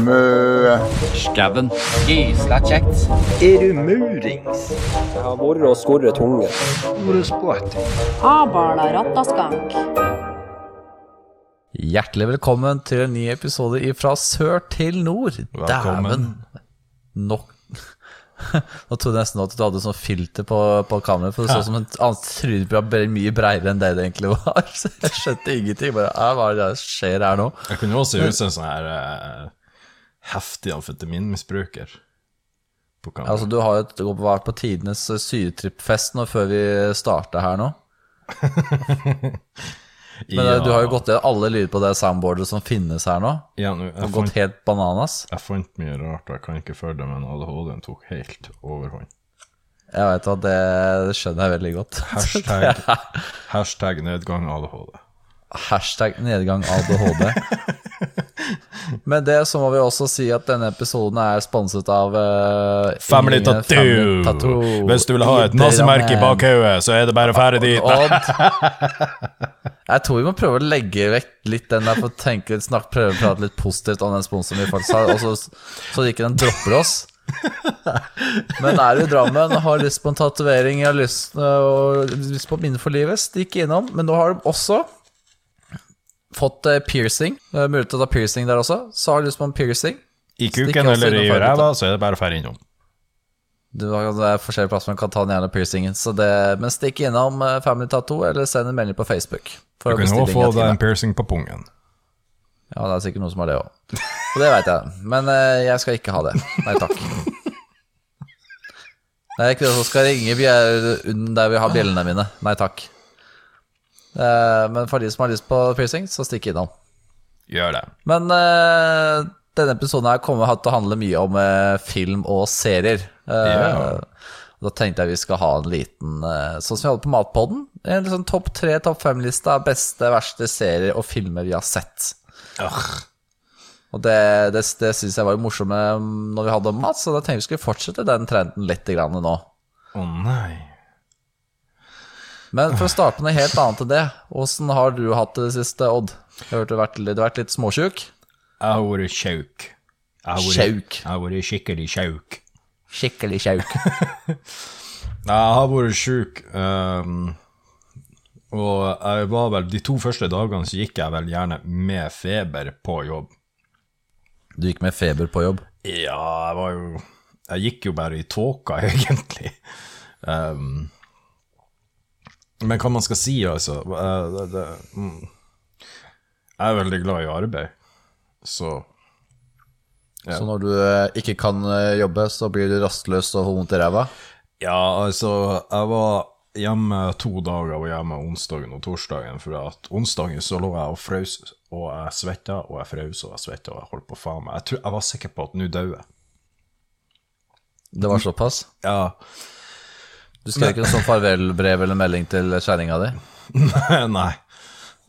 Mø. Skauen. Gysla kjekt. Er du murings? Jeg har vært og skorret tunge. Hjertelig velkommen til en ny episode fra sør til nord. Dæven. Nok Nå trodde jeg nesten at du hadde sånn filter på, på kameraet, for det så ut som et annet tryne ble mye bredere enn det det egentlig var. Så jeg skjønte ingenting. Bare, Hva er det som skjer her nå? Jeg kunne også se ut som en sånn her eh, heftig amfetaminmisbruker. Altså, du har jo vært på tidenes syretrippfest nå før vi starta her nå. Men ja. du har jo gått gjennom alle lyder på det soundboardet som finnes her nå. ja, nu, Og gått helt bananas. jeg fant mye rart, og jeg kan ikke følge det, men ADHD-en tok helt overhånd. Jeg vet at det, det skjønner jeg veldig godt. Hashtag, hashtag nedgang ADHD. Hashtag nedgang ADHD. Med det så må vi også si at denne episoden er sponset av uh, Family Family Tattoo! Tattoo. Hvis du vil ha et nazimerke i bakhodet, så er det bare å fære dit. Jeg tror vi må prøve å legge vekk litt den der for å tenke, snakk, prøve å prate litt positivt om den sponsoren vi faktisk har, så, så ikke den dropper oss. Men er du i Drammen og har lyst på en tatovering, har lyst, øh, lyst på minne for livet, stikk innom. Men nå har de også fått eh, piercing. Eh, Mulighet til å ta piercing der også. Så har du lyst på en piercing. I kuken eller i ræva, så er det bare å dra innom. Det er forskjellige plasser man kan ta den gjerne piercingen. Så det, men stikk innom eh, Family Tattoo, eller send en melding på Facebook. Du kan jo også få deg en piercing på pungen. Ja, det er sikkert noen som har det òg. Og det veit jeg. Men eh, jeg skal ikke ha det. Nei takk. Det er ikke det som skal ringe der vi har bjellene mine. Nei takk. Eh, men for de som har lyst på piercing, så stikk innom. Gjør det. Men eh, denne episoden her kommer til å handle mye om eh, film og serier. Ja. Da tenkte jeg vi skal ha en liten Sånn som vi hadde på Matpodden. En liksom topp tre, topp fem-liste av beste, verste serier og filmer vi har sett. Og det, det, det syns jeg var jo morsomt når vi hadde mat, så da tenkte vi skulle fortsette den trenden litt grann nå. Å nei. Men for å starte med noe helt annet enn det, åssen har du hatt det siste, Odd? Jeg hørte du har vært, litt- du vært litt småsjuk? Jeg har vært sjauk. Sjauk. Jeg har vært skikkelig sjauk. Skikkelig sjauk. Jeg har vært sjuk, Um, og jeg var vel De to første dagene så gikk jeg vel gjerne med feber på jobb. Du gikk med feber på jobb? Ja, jeg var jo Jeg gikk jo bare i tåka, egentlig. Ehm, men hva man skal si, altså eh, det, det, mm. Jeg er veldig glad i arbeid, så Ja. Så når du eh, ikke kan eh, jobbe, så blir du rastløs og har vondt i ræva? Ja, altså, jeg var hjemme to dager, og hjemme onsdagen og torsdagen, for at onsdagen så lå jeg og frøs, og jeg svetta, og jeg frøs, og jeg svetta, og jeg holdt på faen meg. Jeg, tror, jeg var sikker på at nå døde jeg. Det var såpass? Ja, Du skrev ikke noe sånn farvelbrev eller melding til kjerringa di? nei.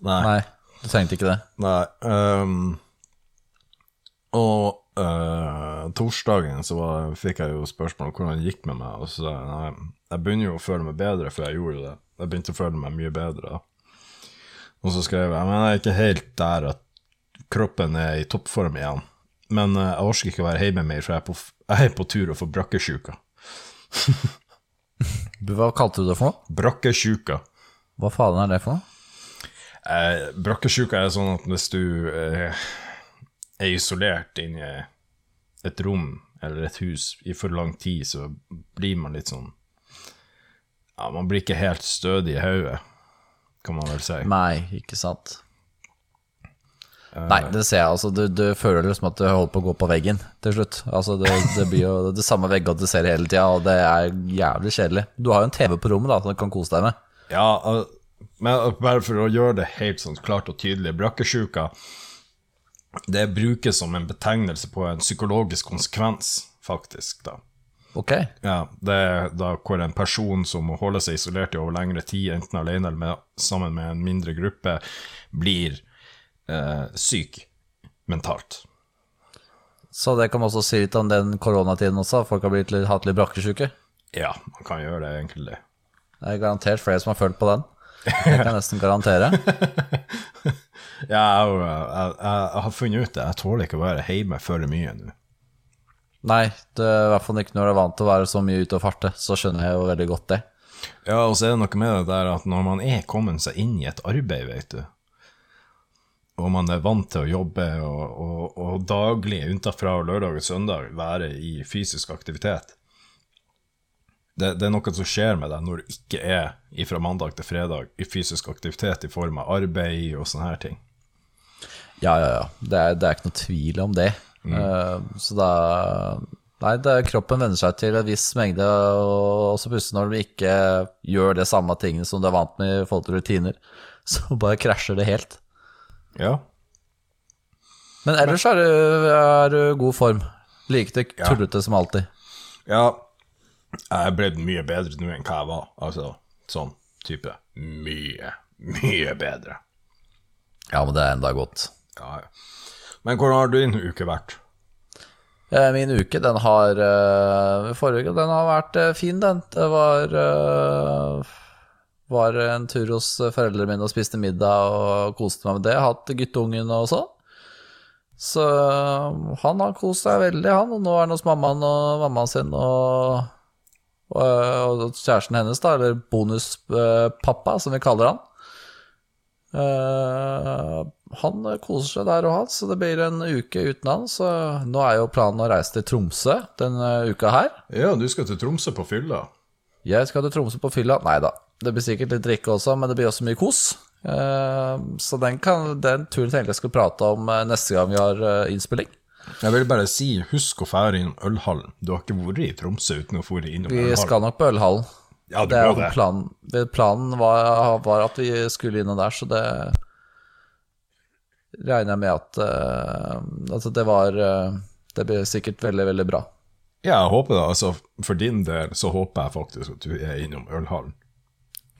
Nei. Nei, du trengte ikke det. Nei. Um, og uh, torsdagen så var, fikk jeg jo spørsmål om hvordan det gikk med meg, og så nei, jeg begynner jo å føle meg bedre, for jeg gjorde det. Jeg begynte å føle meg mye bedre. da. Og så skrev jeg men jeg er ikke helt der at kroppen er i toppform igjen. Men uh, jeg orker ikke å være hjemme mer, for jeg er på, jeg er på tur å få brakkesjuka. Hva kalte du det for noe? Brakkesjuka. Hva faen er det for noe? Eh, brakkesjuka er sånn at hvis du eh, er isolert inni et rom eller et hus i for lang tid, så blir man litt sånn Ja, man blir ikke helt stødig i hodet, kan man vel si. Nei, ikke sant. Nei, det ser jeg. altså Du, du føler liksom at du holder på å gå på veggen til slutt. Altså Det, det blir jo det samme veggene du ser hele tida, og det er jævlig kjedelig. Du har jo en TV på rommet da som du kan kose deg med. Ja, eh, men bare for å gjøre det helt sånn klart og tydelig, brakkesjuka det brukes som en betegnelse på en psykologisk konsekvens, faktisk, da. Ok, Ja, det er da hvor en person som må holde seg isolert i over lengre tid, enten alene eller med, sammen med en mindre gruppe, blir eh, syk mentalt. Så det kan man også si litt om den koronatiden også. Folk har blitt litt, hatt litt brakkesjuke. Ja, man kan gjøre det, egentlig. Det er garantert flere som har følt på den. Det kan jeg nesten garantere. Ja, jeg, jeg, jeg, jeg har funnet ut det. Jeg tåler ikke å være hjemme for mye nå. Nei, det er i hvert fall ikke når du er vant til å være så mye ute og farte. Så skjønner jeg jo veldig godt det. Ja, og så er det noe med det der at når man er kommet seg inn i et arbeid, vet du, og man er vant til å jobbe og, og, og daglig unntatt lørdag og søndag være i fysisk aktivitet det, det er noe som skjer med deg når du ikke er fra mandag til fredag i fysisk aktivitet i form av arbeid og sånne her ting. Ja, ja, ja. Det er, det er ikke noe tvil om det. Uh, så da Nei, det, kroppen venner seg til en viss mengde, og så plutselig når du ikke gjør det samme tingene som du er vant med i forhold til rutiner, så bare krasjer det helt. Ja. Men ellers er du, er du god form. Like det tullete som alltid. Ja, jeg er blitt mye bedre nå enn hva jeg var. Altså sånn type mye, mye bedre. Ja, men det er enda godt. Ja, ja. Men hvordan har din uke vært? Eh, Min uke, den har eh, Forrige uke, den har vært eh, fin, den. Det var eh, Var en tur hos foreldrene mine og spiste middag og koste meg med det. Hatt guttungen og sånn. Så han har kost seg veldig, han. Og nå er han hos mammaen og mammaen sin og, og, og kjæresten hennes, da, eller bonuspappa, som vi kaller han. Uh, han koser seg der og han, så det blir en uke uten han. Så nå er jo planen å reise til Tromsø denne uka her. Ja, du skal til Tromsø på fylla. Jeg skal til Tromsø på fylla. Nei da, det blir sikkert litt drikke også, men det blir også mye kos. Eh, så den, kan, den turen tenkte jeg skulle prate om eh, neste gang vi har eh, innspilling. Jeg vil bare si, husk å fære innom Ølhallen. Du har ikke vært i Tromsø uten å fære innom Vi Ølhallen. skal nok på Ølhallen. Ja, Det er det. planen. Planen var, var at vi skulle innom der, så det regner jeg med at Altså, det var Det blir sikkert veldig, veldig bra. Ja, jeg håper det. Altså, for din del så håper jeg faktisk at du er innom Ølhallen.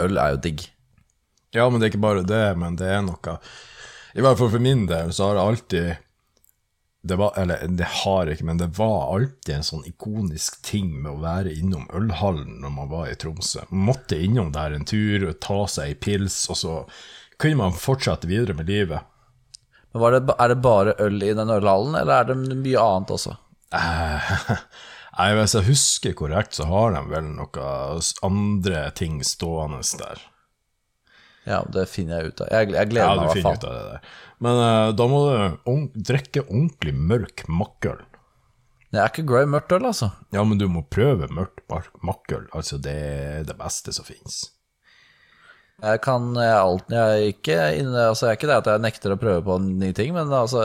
Øl er jo digg. Ja, men det er ikke bare det, men det er noe I hvert fall for min del så har det alltid det var, Eller det har ikke, men det var alltid en sånn ikonisk ting med å være innom Ølhallen når man var i Tromsø. Man måtte innom der en tur, ta seg ei pils, og så kunne man fortsette videre med livet. Men var det, Er det bare øl i den ølhallen, eller er det mye annet også? Eh, Nei, Hvis jeg husker korrekt, så har de vel noe andre ting stående der. Ja, det finner jeg ut av. Jeg, jeg gleder Ja, meg i hvert fall. ut av det der. Men uh, da må du on drikke ordentlig mørk makkøl. Jeg er ikke glad i mørkt øl, altså. Ja, men du må prøve mørkt makkøl. Altså, det er det beste som finnes. Jeg kan er alt, jeg, er ikke inne, altså, jeg er ikke det at jeg nekter å prøve på nye ting, men altså,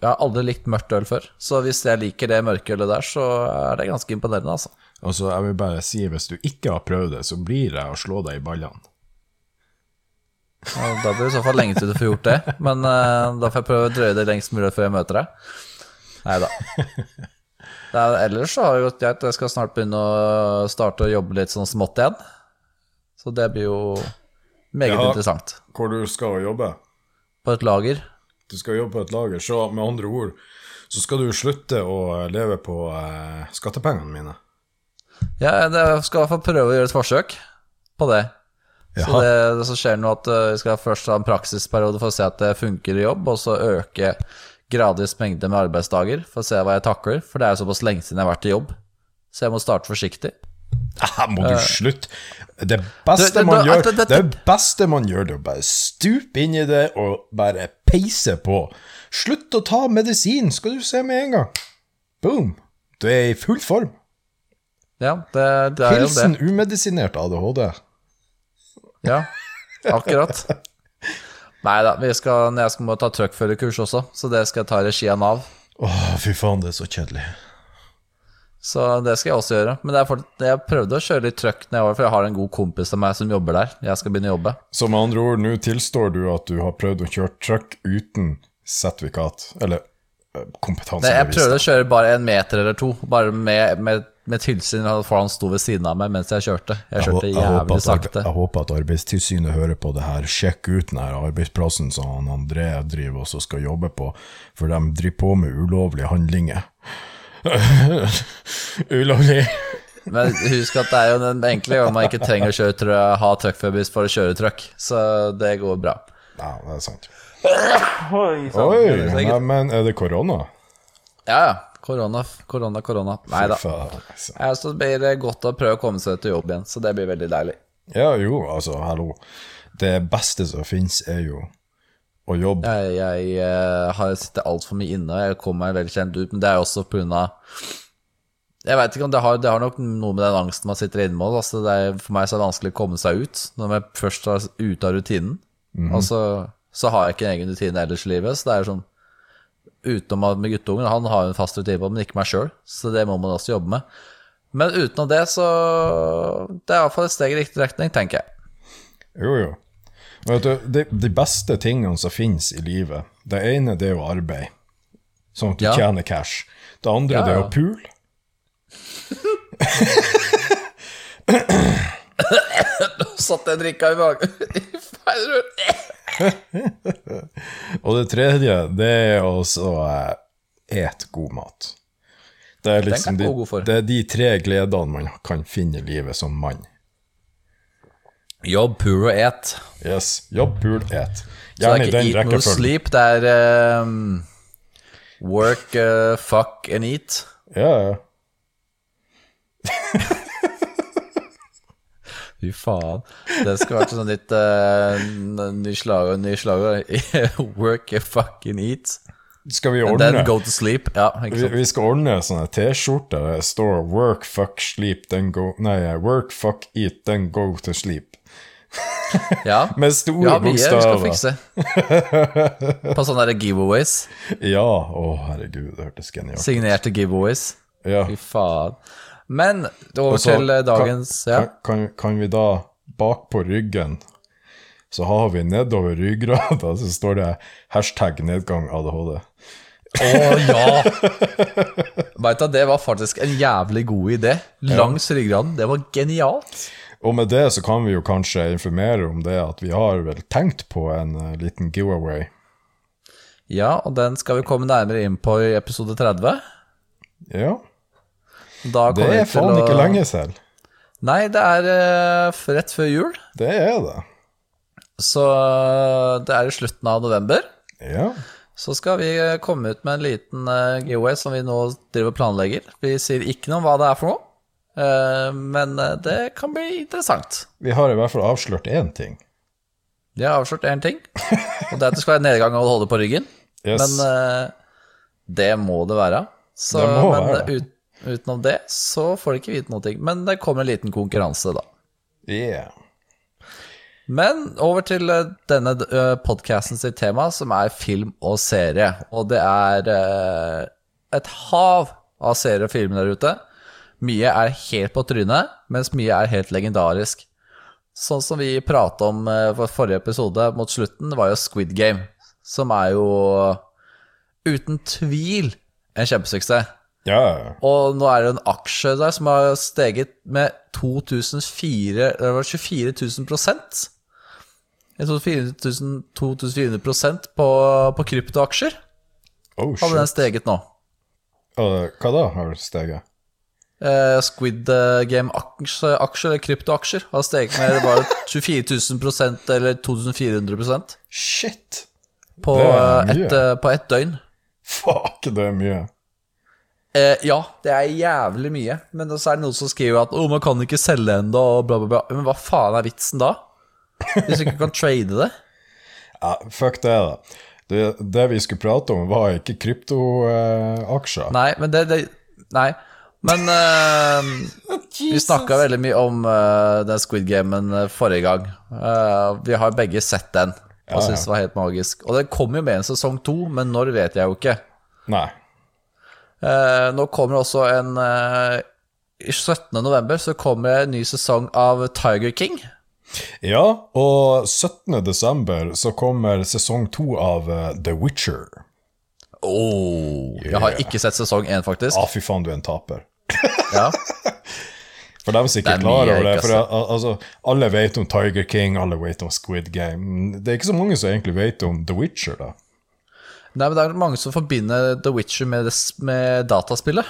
jeg har aldri likt mørkt øl før. Så hvis jeg liker det mørkølet der, så er det ganske imponerende, altså. Altså, jeg vil bare si, hvis du ikke har prøvd det, så blir jeg å slå deg i ballene. Ja, da blir det i så fall lenge til du får gjort det, men uh, da får jeg prøve å drøye det lengst mulig før jeg møter deg. Nei da. Er- Ellers så har det gått greit. Jeg skal snart begynne å starte å jobbe litt sånn smått igjen. Så det blir jo meget Ja. interessant. Hvor du skal jobbe? På et lager. Du skal jobbe på et lager, så med andre ord så skal du slutte å leve på eh, skattepengene mine. Ja, jeg skal i hvert fall prøve å gjøre et forsøk på det. Så det, det som skjer nå, at eh, vi skal først ha en praksisperiode for å se at det funker i jobb, og så øke gradvis mengde med arbeidsdager for å se hva jeg takler. For det er jo såpass lenge siden jeg har vært i jobb, så jeg må starte forsiktig. Ah, må du slutte? Det beste man gjør, det beste man gjør, det er å bare stupe inn i det og bare peise på. Slutt å ta medisin, skal du se med en gang. Boom. Du er i full form. Ja, det, det er jo det. Hilsen umedisinert ADHD. Ja, akkurat. Nei da, jeg skal må ta truckførerkurs også, så det skal jeg ta i regi av Nav. Åh, fy faen, det er så kjedelig. Så det skal jeg også gjøre. Men det er for, jeg prøvde å kjøre litt trøkk nedover, for jeg har en god kompis av meg som jobber der. Jeg skal begynne å jobbe. Så med andre ord, nå tilstår du at du har prøvd å kjøre trøkk uten sertifikat, eller kompetanse? Nei, jeg prøvde å kjøre bare en meter eller to, bare med, med, med tilsyn for han sto ved siden av meg mens jeg kjørte. Jeg kjørte Jeg jeg jævlig at sakte. Jeg håper at Arbeidstilsynet hører på det her. Sjekk ut den her arbeidsplassen som han André driver og skal jobbe på, for de driver på med ulovlige handlinger. Ulovlig Men husk at det er jo den enkle gangen man ikke trenger å kjøre, tror ha truckførerbevis for å kjøre truck. Så det går bra. Ja, det er sant. Oi, Oi, det er nei, men er det korona? Ja, ja. Korona, korona, korona. Nei da. Altså. Så det blir det godt å prøve å komme seg til jobb igjen, så det blir veldig deilig. Ja, jo, altså, hallo. Det beste som finnes, er jo å jobb? Jeg, jeg eh, har sittet altfor mye inne, og jeg kommer meg veldig kjent ut, men det er også av Jeg veit ikke om det har, det har nok noe med den angsten man sitter inne med altså det er, For meg så er det vanskelig å komme seg ut når man først er ute av rutinen. Og så, så har jeg ikke en egen rutine ellers i livet, så det er sånn Utenom at med guttungen, han har jo en fast rutine på, men ikke meg sjøl, så det må man også jobbe med. Men utenom det, så Det er iallfall et steg i riktig retning, tenker jeg. Jo, jo. Vet du, de, de beste tingene som finnes i livet, det ene det er jo arbeid. Sånn at du Ja. tjener cash. Det andre Ja, det er å pule. Satt jeg drikka i magen. Og det tredje, det er også eh, et god mat. Det er, liksom de, det er de tre gledene man kan finne i livet som mann. Jobb, pool og et. Yes. Jobb, pool, et. Så det er Gjerne i ikke den eat no sleep, det er um, work, uh, fuck and eat. Ja, ja. Fy faen. Det skulle vært sånn litt uh, ny slager, ny slager. work, fuck and eat. Skal vi And ordne then go to sleep. Ja, vi, vi skal ordne sånne T-skjorter der det står 'work, fuck, sleep, then go' Nei, 'work, fuck, eat, then go to sleep'. Ja, Med vi bokstaver. Ja, mye skal fikse. På sånne der giveaways. Ja, å herregud, det hørtes genialt ut. Signerte giveaways. Ja. Fy faen. Men over Og så til eh, dagens kan, Ja. kan, kan, vi da bak på ryggen så har vi nedover ryggrada så står det hashtag nedgang ADHD. Å ja! Veit du, det var faktisk en jævlig god idé. Langs ryggraden. Det var genialt. Og med det så kan vi jo kanskje informere om det at vi har vel tenkt på en eh, liten giveaway. Ja, og den skal vi komme nærmere inn på i episode 30. Ja, det er faen å- ikke lenge selv. Nei, det er uh, rett før jul. Det er det. Så eh, det er i slutten av november. Ja. Så skal vi komme ut med en liten uh, giveaway som vi nå driver og planlegger. Vi sier ikke noe om hva det er for noe, men eh, det kan bli interessant. Vi har i hvert fall avslørt én ting. De har avslørt én ting, og det er at det skal være nedgang å holde på ryggen. Yes. Men eh, det må det være. Så, Det må men være. Ut, utenom det så får de ikke vite noe. Men det kommer en liten konkurranse, da. yeah. Men over til eh, denne podkasten sitt tema, som er film og serie. Og det er eh, et hav av serier og filmer der ute. Mye er helt på trynet, mens mye er helt legendarisk. Sånn som vi prata om uh, for forrige episode mot slutten, var jo Squid Game. Som er jo uten tvil en kjempesuksess. Ja. Og nå er det en aksje der som har steget med 2004, det var 24 000 prosent. Jeg tror 4000 2400 prosent på, på kryptoaksjer Oh, hadde den steget nå. Uh, hva da har steget? Eh, Squid eh, Game-aksjer, aksjer, eller kryptoaksjer, har steget med bare 24 000 prosent, eller 2400 prosent, Shit! på, Det er eh, mye. ett, uh, på ett døgn. Fuck, det er mye. Uh, ja, det er jævlig mye. Men så er det noen som skriver at oh, man kan ikke selge ennå, og bla, bla, bla. Men hva faen er vitsen da? Hvis du ikke kan trade det? Ja, fuck det, da. Det, det vi skulle prate om, var ikke kryptoaksjer. Nei, men det, det Nei. Men uh, vi snakka veldig mye om uh, den Squid Gamen eh, forrige gang. Uh, vi har begge sett den og Ja, syntes det var helt magisk. Og det kommer jo med en sesong to, men når vet jeg jo ikke. Nei. Eh, nå kommer også en uh, i 17. november så kommer en ny sesong av Tiger King. Ja, og 17. desember så kommer sesong to av The Witcher. Oh, Jeg har ikke sett sesong én, faktisk. Ah, fy faen, du er en taper. Ja. For dem som ikke er sikkert klar over det, for altså, alle vet om Tiger King, alle vet om Squid Game. Det er ikke så mange som egentlig vet om The Witcher, da. Nei, men Det er mange som forbinder The Witcher med, det, med dataspillet.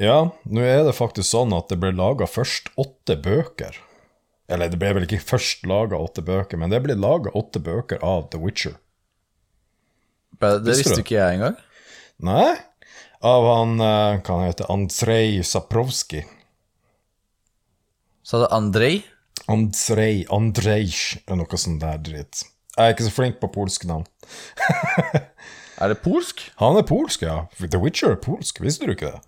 Ja, nå er det faktisk sånn at det ble laga først åtte bøker. Eller det ble vel ikke først laga åtte bøker, men det ble laga åtte bøker av The Witcher. Det Visste visste ikke jeg engang. Nei? Av han Kan Hva han hete Andrej Saprovskij. Sa er Andrej. Andrej Andrej noe sånt der dritt. Jeg er ikke så flink på polske navn. Er det polsk? Han er polsk, ja. The Witcher er polsk, visste du ikke det?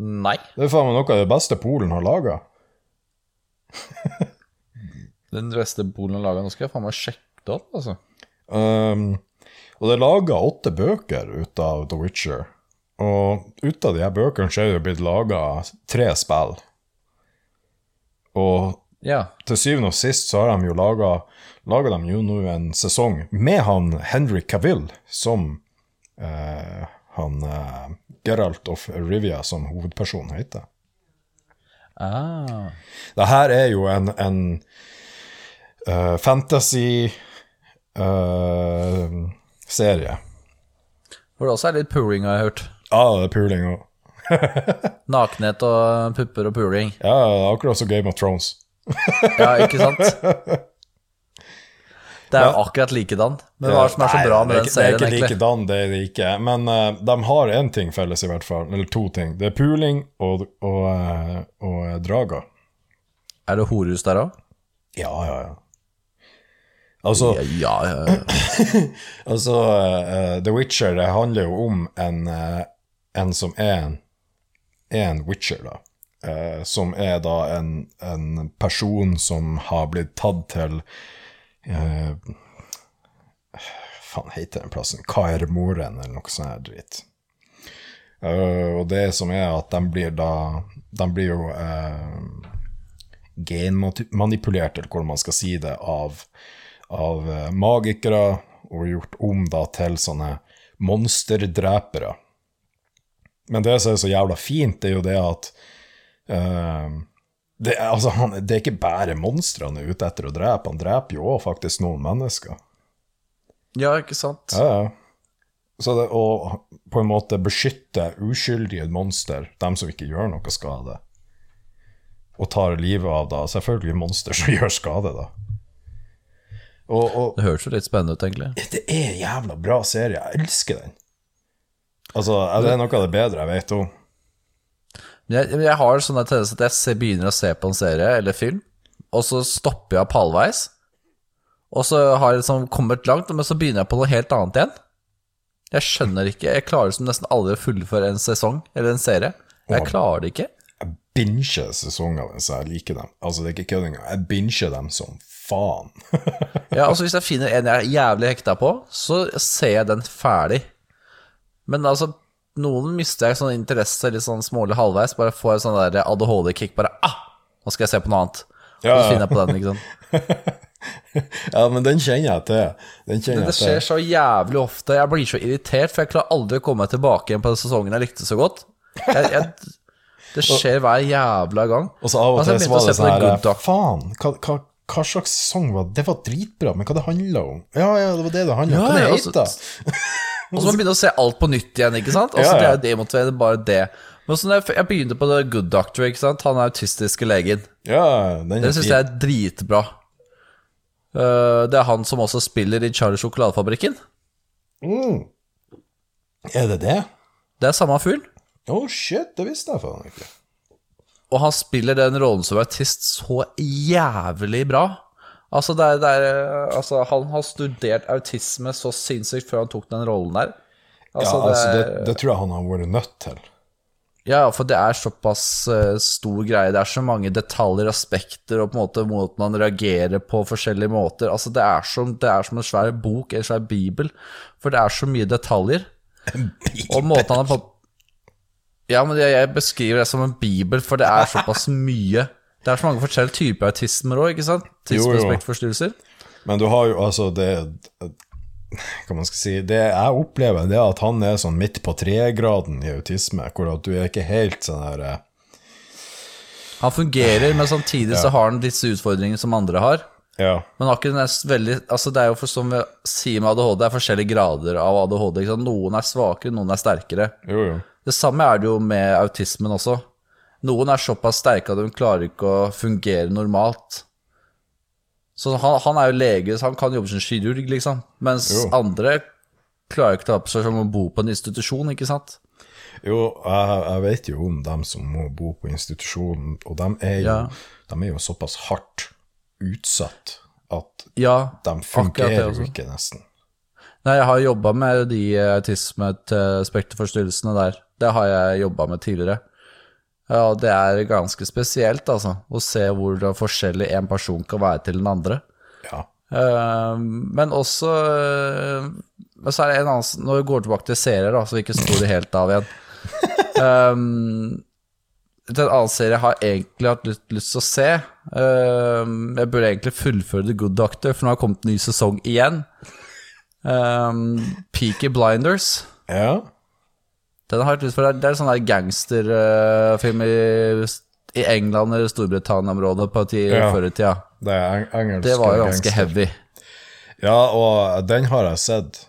Nei. Det er faen meg noe av det beste Polen har laga. Den beste Polen har laga. Nå skal jeg faen meg sjekke det opp, altså. Um, og det er laga åtte bøker ut av The Witcher. Og ut av de her bøkene så er det blitt laga tre spill. Og Ja. til syvende og sist så har de jo laga jo nå en sesong med han Henry Cavill som eh, han eh, Geralt of Rivia som hovedperson heter. Ah. Det her er jo en, en uh, fantasy eh, serie. Hvor det også er litt pooling, har jeg hørt. Ja, det er pooling òg. Nakenhet og pupper og pooling. Ja, det er akkurat som Game of Thrones. Ja, ikke sant? Det er jo akkurat likedan. Men hva er det som er så bra med den serien, Det er ikke likedan, det er det ikke. Men uh, de har én ting felles, i hvert fall. Eller to ting. Det er pooling og, og, og, og eh, drager. Er det horehus der òg? Ja, ja, ja. Altså, Ja, ja, ja. altså uh, The Witcher det handler jo om en, uh, en som er en, er en witcher, da. Uh, som er da en, en person som har blitt tatt til uh, Faen heter den plassen? Kaermoren, eller noe sånt her dritt. Og det som er at de blir da De blir jo genmanipulert, eller hvordan man skal si det, av, av eh, magikere, og gjort om da til sånne monsterdrepere. Men det som er så jævla fint, det er jo det at uh, det, altså, han, det er ikke bare monstre han er ute etter å drepe, han dreper jo også faktisk noen mennesker. ja, ikke sant? Ja, ja. Så det å på en måte beskytte uskyldige monster, dem som ikke gjør noe skade, og tar livet av da selvfølgelig monster som gjør skade, da. Og, og Det høres jo litt spennende ut, egentlig. det er en jævla bra serie, jeg elsker den. Altså, det er noe av det bedre jeg vet om. Jeg, jeg har sånn en tendens at jeg ser, begynner å se på en serie eller film, og så stopper jeg opp halvveis. Og så har jeg liksom kommet langt, men så begynner jeg på noe helt annet igjen. Jeg skjønner ikke. Jeg klarer som nesten aldri å fullføre en sesong eller en serie. Jeg klarer det ikke. Jeg binger sesongene hvis jeg liker dem. Altså, det er ikke kødd engang. Jeg binger dem som faen. Ja, altså Hvis jeg finner en jeg er jævlig hekta på, så ser jeg den ferdig. Men altså, noen mister jeg sånn interesse litt sånn smålig halvveis. Bare får sånn der ADHD-kick. Bare ah, nå skal jeg se på noe annet. Ja, Og så finner jeg på den, ikke sant. ja, men den kjenner jeg til. Den kjenner Det jeg skjer så jævlig ofte. Jeg blir så irritert, for jeg klarer aldri å komme meg tilbake igjen på den sesongen jeg likte så godt. Jeg, jeg, det skjer hver jævla gang. Og så av og Altså, til så var det sånn her Faen, hva, hva, hva slags sang var det? Det var dritbra, men hva det handla om? Ja, ja, det var det det handla om. Ja, Hva det ja, heter altså- Og så må man begynne å se alt på nytt igjen, ikke sant? Altså, Ja, ja. Det er jo demotiverende, bare det. Men også, jeg, jeg begynte på The Good Doctor, ikke sant? Han autistiske legen. Ja, den er Det syns jeg er dritbra. Eh, det er han som også spiller i Charlie Sjokoladefabrikken. Er det det? Det er samme fyr. Oh shit, det visste jeg faen ikke. Og han spiller den rollen som artist så jævlig bra. Altså, det er, det er, altså, han har studert autisme så sinnssykt før han tok den rollen der. Altså, ja, altså, det, det, det tror jeg han har vært nødt til. ja, for det er såpass uh, stor greie. Det er så mange detaljer, aspekter, og på en måte måten han reagerer på forskjellige måter. Altså, det er som, det er som en svær bok, en svær bibel. For det er så mye detaljer. Og måten han har på Ja, men jeg, jeg beskriver det som en bibel, for det er såpass mye. Det er så mange forskjellige typer autismer òg, ikke sant? Tidsrespektforstyrrelser. Men du har jo altså det Hva man skal si Det jeg opplever, det er at han er sånn midt på tregraden i autisme, hvor at du er ikke helt sånn her eh, Han fungerer, men samtidig så har han disse utfordringene som andre har. Ja. Men har ikke den der veldig Altså Det er jo for som vi sier med ADHD, det er forskjellige grader av ADHD. Noen er svakere, noen er sterkere. Jo, jo. Det samme er det jo med autismen også. Noen er såpass sterke at de klarer ikke å fungere normalt. Så han, han er jo lege, så han kan jobbe som kirurg, liksom. Mens Jo. andre klarer ikke å ta på seg som å bo på en institusjon, ikke sant? Jo, jeg, jeg vet jo om dem som må bo på institusjon, og de er jo, Ja. de er jo såpass hardt utsatt at Ja, de fungerer jo ikke, nesten. Nei, jeg har jobba med de autismespekterforstyrrelsene der. Det har jeg jobba med tidligere. Ja, det er ganske spesielt, altså, å se hvor forskjellig en person kan være til den andre. Ja. Eh, men også eh, Men så er det en annen Når vi går tilbake til serier, da, så vi ikke sporer helt av igjen. Um, en annen serie jeg har egentlig hatt lyst, lyst til å se. Um, jeg burde egentlig fullføre The Good Doctor, for nå har det kommet en ny sesong igjen. Um, Peaky Blinders. ja. Den har jeg lyst for. Det er en sånn gangsterfilm i, i England eller Storbritannia-området på ti, Ja. før i tida. Det Det var jo ganske gangster. heavy. Ja, og den har jeg sett.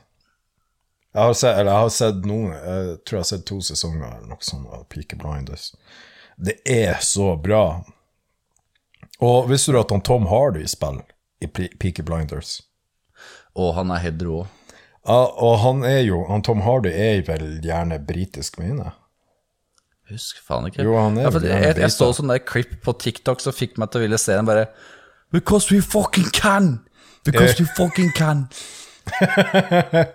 Jeg har sett, eller jeg har sett noen, jeg tror jeg har sett to sesonger eller noe sånt av Peaky Blinders. Det er så bra. Og visste du at han Tom Hardy spiller i Peaky Blinders? Og han er helt rå. Og han er jo, han Tom Hardy er vel gjerne britisk, mener jeg. Husk faen ikke. Jo, han er ja, jeg, gjerne jeg, så sånn der klipp på TikTok som fikk meg til å ville se den bare Because we fucking can! Because we fucking can!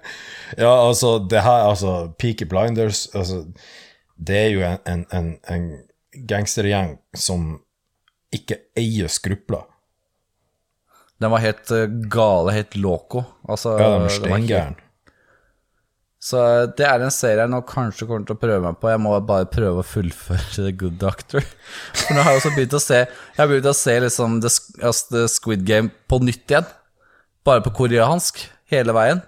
Ja, altså, det her, altså, Peaky Blinders, altså, det er jo en, en, en, en gangstergjeng som ikke eier skrupler. Den var helt eh, gale, helt loco. Altså, Ja, den var steingæren. Så det er en serie jeg nå kanskje kommer til å prøve meg på. Jeg må bare prøve å fullføre The Good Doctor. For nå har jeg også begynt å se Jeg har begynt å se liksom The, altså The Squid Game på nytt igjen. Bare på koreansk hele veien.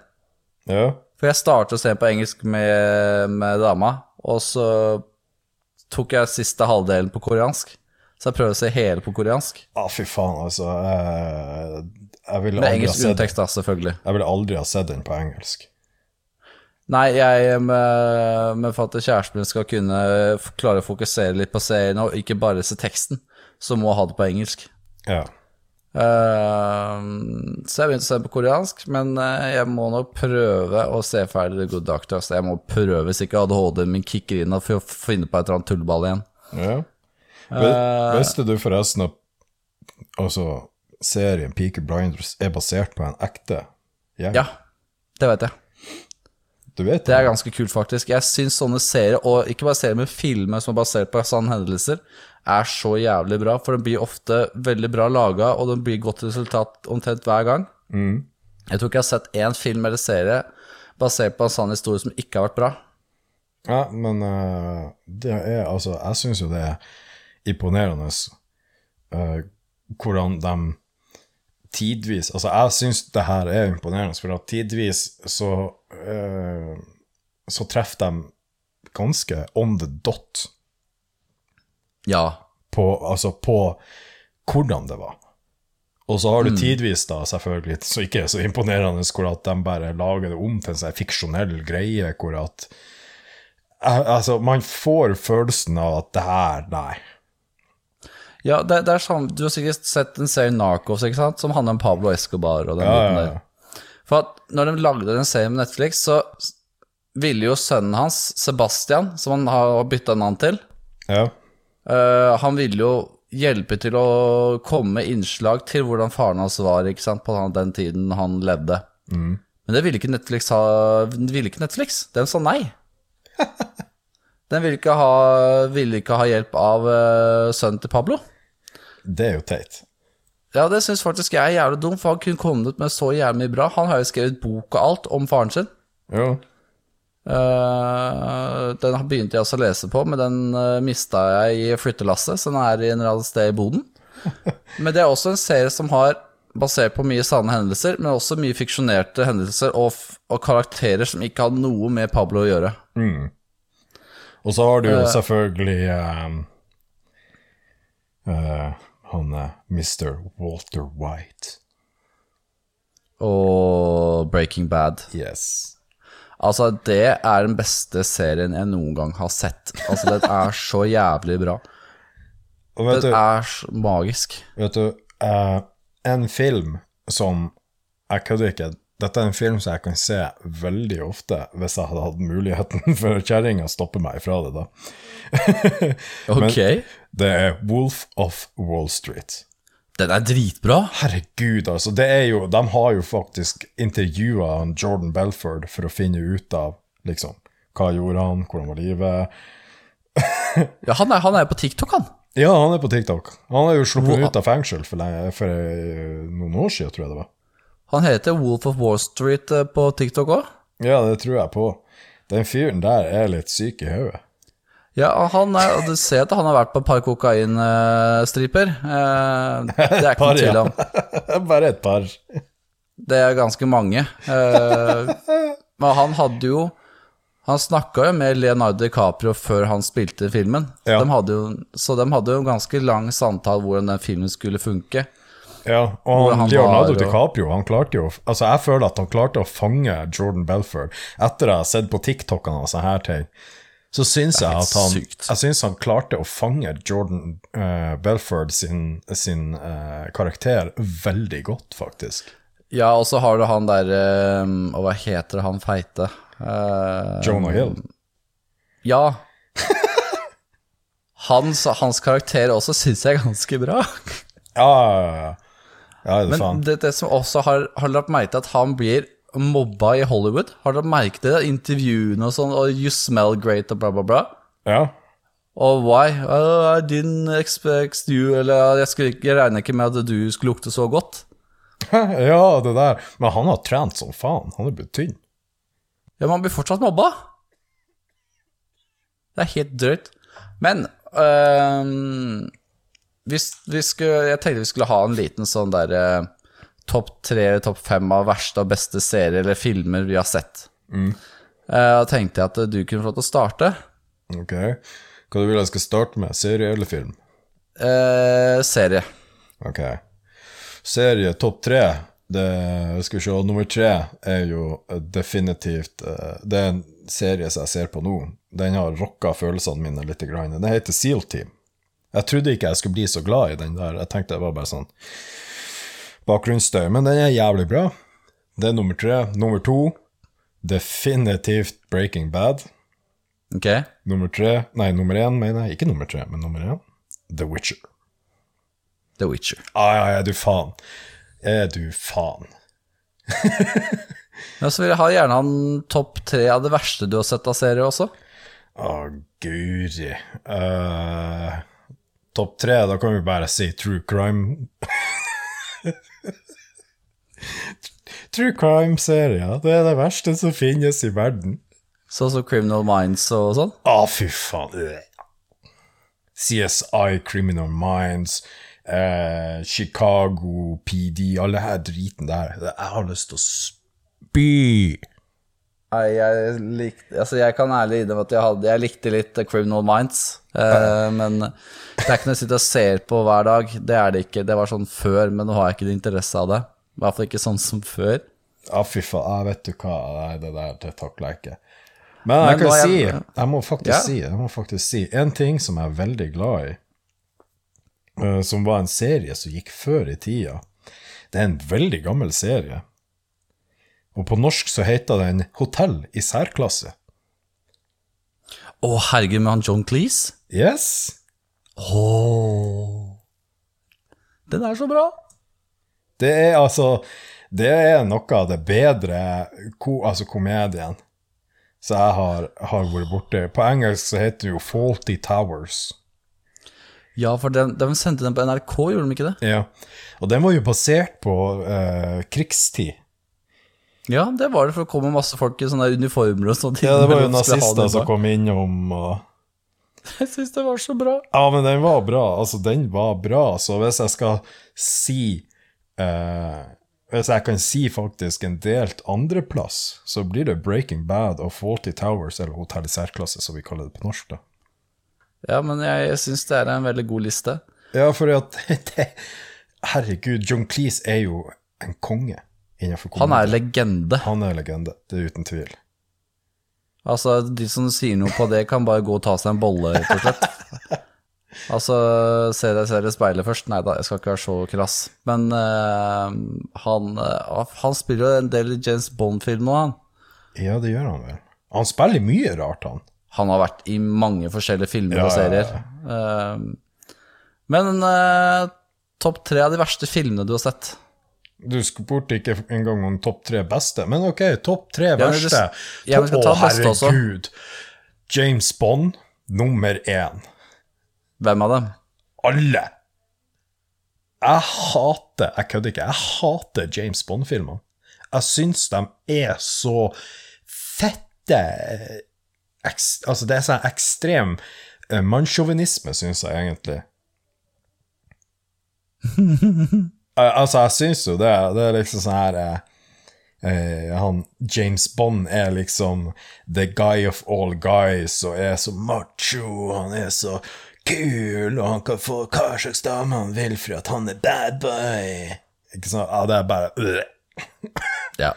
Ja. For jeg startet å se på engelsk med, med dama, og så tok jeg siste halvdelen på koreansk. Så jeg prøver å se hele på koreansk. Ah, fy faen, altså. Jeg, jeg ville Med engelsk undertekst, da, selvfølgelig. Jeg ville aldri ha sett den på engelsk. Nei, jeg med, med for at kjæresten min skal kunne klare å fokusere litt på serien, og ikke bare se teksten, så må jeg ha det på engelsk. Ja. Uh, så jeg begynte å se på koreansk, men eh, jeg må nok prøve å se ferdig The Good Doctor. Så jeg må prøve, hvis ikke ADHD-en min kicker inn, og finner finne på et eller annet tullball igjen. ja. Eh. Visste du forresten at altså, serien Peaky Blinders er basert på en ekte gjeng? Ja, det vet jeg. Du vet Det er ganske kult, faktisk. Jeg syns sånne serier, og ikke bare serier med filmer som er basert på sanne hendelser, er så jævlig bra, for de blir ofte veldig bra laga, og de blir godt resultat omtrent hver gang. Jeg tror ikke jeg har sett én film eller serie basert på en sann historie som ikke har vært bra. Ja, men uh, det er altså Jeg syns jo det er imponerende uh, hvordan de tidvis Altså, jeg syns det her er imponerende, for at tidvis så uh, Så treffer de ganske on the dot Ja. på, altså på hvordan det var. Og så har du tidvis, da, selvfølgelig, så ikke så imponerende, hvor at de bare lager det om til en sånn fiksjonell greie, hvor at Eh, Altså, man får følelsen av at det her, nei. Ja, det, det er sånn Du har sikkert sett en serie Narcos, ikke sant? Som handler om Pablo Escobar og den Ja, biten der. ja. For at når de lagde den serien med Netflix, så ville jo sønnen hans, Sebastian, som han har bytta navn til ja. Uh, Han ville jo hjelpe til å komme med innslag til hvordan faren hans var ikke sant, på den tiden han levde. Men det ville ikke Netflix ha ville ikke Netflix. Den sa nei. Den ville ikke ha, ville ikke ha hjelp av uh, sønnen til Pablo. Det er jo teit. Ja, det syns faktisk jeg er jævlig dumt, for han kunne kommet med så jævlig mye bra. Han har jo skrevet bok og alt om faren sin. Jo. Uh, den har begynte jeg også å lese på, men den uh, mista jeg i flyttelasset, så den er i en eller annen sted i boden. Men det er også en serie som har basert på mye sanne hendelser, men også mye fiksjonerte hendelser og, og karakterer som ikke hadde noe med Pablo å gjøre. Og så har du jo selvfølgelig um, eh, han er Mr. Walter White. Og Breaking Bad. Yes. Altså, det er den beste serien jeg noen gang har sett. Altså, den er så jævlig bra. Den du, er magisk. vet du uh, en film som Jeg kødder ikke, dette er en film som jeg kan se veldig ofte hvis jeg hadde hatt muligheten, for kjerringa stopper meg fra det, da. Ok. Det er Wolf of Wall Street. Den er dritbra. Herregud, altså. Det er jo, de har jo faktisk intervjua Jordan Belford for å finne ut av liksom, hva gjorde han, hvordan var livet. Ja, han er, han er på TikTok, han. Ja, han er på TikTok. Han er jo sluppet Hvor- ut av fengsel for, for eh, noen år siden, tror jeg det var. Han heter Wolf of Wall Street eh, på TikTok òg. Ja, det tror jeg på. Den fyren der er litt syk i hodet. Ja, han er, og du ser at han har vært på et par kokainstriper. Eh, det er ikke noe tvil om. Bare et par. Det er ganske mange. Eh, men han hadde jo Han snakka jo med Leonardo DiCaprio før han spilte filmen. Ja. De jo, så de hadde jo en ganske lang samtale hvordan den filmen skulle funke. Ja, og han, Leonardo var, DiCaprio han klarte jo Altså Jeg føler at han klarte å fange Jordan Belford etter jeg har sett på TikTokene og sånne her ting. Så syns jeg at han sykt. Jeg synes han klarte å fange Jordan uh, Belford sin, sin uh, karakter veldig godt, faktisk. Ja, og så har du han der um, Og hva heter han feite? Uh, Jonah Hill. Ja. Hans, hans karakter også syns jeg er ganske bra. Ja, ja, det Men det, det som også har, har lagt merke til at han blir mobba i Hollywood. Har dere merket det? Intervjuene og sånn, og 'you smell great' og bla, bla, bla. Ja. Og why? Oh, I didn't expect you Eller jeg, skulle, jeg regner ikke med at du skulle lukte så godt. ja, det der. Men han har trent som faen. Han er blitt tynn. Ja, men han blir fortsatt mobba. Det er helt drøyt. Men øhm, hvis vi skulle, Jeg tenkte vi skulle ha en liten sånn der eh, topp tre, topp fem av verste og beste serier eller filmer vi har sett. Mm. Eh, Da tenkte jeg at du kunne få lov til å starte. Ok. Hva du vil jeg skal starte med? Serie eller film? Eh, serie. Ok. Serie topp tre. Det, skal vi se, nummer tre er jo definitivt eh, Det er en serie som jeg ser på nå. Den har rocka følelsene mine litt. Den heter Seal Team. Jeg trodde ikke jeg skulle bli så glad i den der. Jeg tenkte det var bare sånn bakgrunnsstøy, men den er jævlig bra. Det er nummer tre. Nummer to, definitivt Breaking Bad. Ok? Nummer tre, nei, nummer én mener jeg. Ikke nummer tre, men nummer én. The Witcher. The Witcher. Ah, ja, er du faen. Er du faen. Men så vil jeg ha gjerne han topp tre av det verste du har sett av serier også. Å, guri. Eh, Topp tre, da kan vi bare si true crime. true crime-serier. Det er det verste som finnes i verden. Sånn som Criminal Minds og sånn. Å, fy faen. CSI, Criminal Minds, eh, Chicago, PD, alle her driten der. Jeg har lyst til å spy. Nei, jeg likte Altså, jeg kan ærlig innrømme at jeg, hadde, jeg likte litt Criminal Minds. Eh, men det er ikke noe jeg sitter og ser på hver dag. Det er det ikke. Det var sånn før, men nå har jeg ikke interesse av det. I hvert fall ikke sånn som før. Ja, fy faen. jeg vet du hva. Nei, det der det takler jeg ikke. Men jeg Men kan er si, jeg- jeg må faktisk Ja. si, jeg må faktisk si, en ting som jeg er veldig glad i, eh, som var en serie som gikk før i tida. Det er en veldig gammel serie. Og på norsk så heter den Hotell i særklasse. Å, herregud, med han John Cleese? Yes! Åh Den er så bra. Det er altså Det er noe av det bedre ko, altså komedien som jeg har, har vært borti. På engelsk så heter det jo Faulty Towers. Ja, for de, de sendte den på NRK, gjorde de ikke det? Ja. Og den var jo basert på eh, krigstid. Ja, det var det, for det kom masse folk i sånne uniformer og sånt. Ja, det var jo nazister som kom innom og Jeg syns det var så bra. Ja, men den var bra. Altså, den var bra. Så hvis jeg skal si eh, Hvis jeg kan si faktisk en delt andreplass, så blir det Breaking Bad og Faulty Towers, eller Hotell i særklasse, som vi kaller det på norsk. da. Ja, men jeg, jeg syns det er en veldig god liste. Ja, for at det, Herregud, John Cleese er jo en konge Han er legende. Han er legende, det er uten tvil. Altså, de som sier noe på det, kan bare gå og ta seg en bolle, rett og slett. Altså, ser dere ser i speilet først? Nei da, jeg skal ikke være så krass. Men uh, han, uh, han spiller jo en del i James Bond-film nå, han. Ja, det gjør han vel. Han spiller mye rart, han. Han har vært i mange forskjellige filmer Ja, og ja, serier. Uh, men topp tre av de verste filmene du har sett? Du spurte ikke engang om topp tre beste, men ok, topp tre verste. ja, men Å, herregud. James Bond, nummer én. Hvem av dem? Alle. Jeg hater, jeg kødder ikke, jeg hater James Bond-filmene. Jeg syns de er så fette eks, Altså, det er sånn ekstrem eh, mannssjåvinisme, syns jeg egentlig. Eh, altså, jeg syns jo det. Det er liksom sånn her eh, eh, Han James Bond er liksom the guy of all guys og er så macho, han er så kul, og han kan få hva slags dame han vil for at han er bad boy. Ikke sant? Ja, det er bare øh. Ja.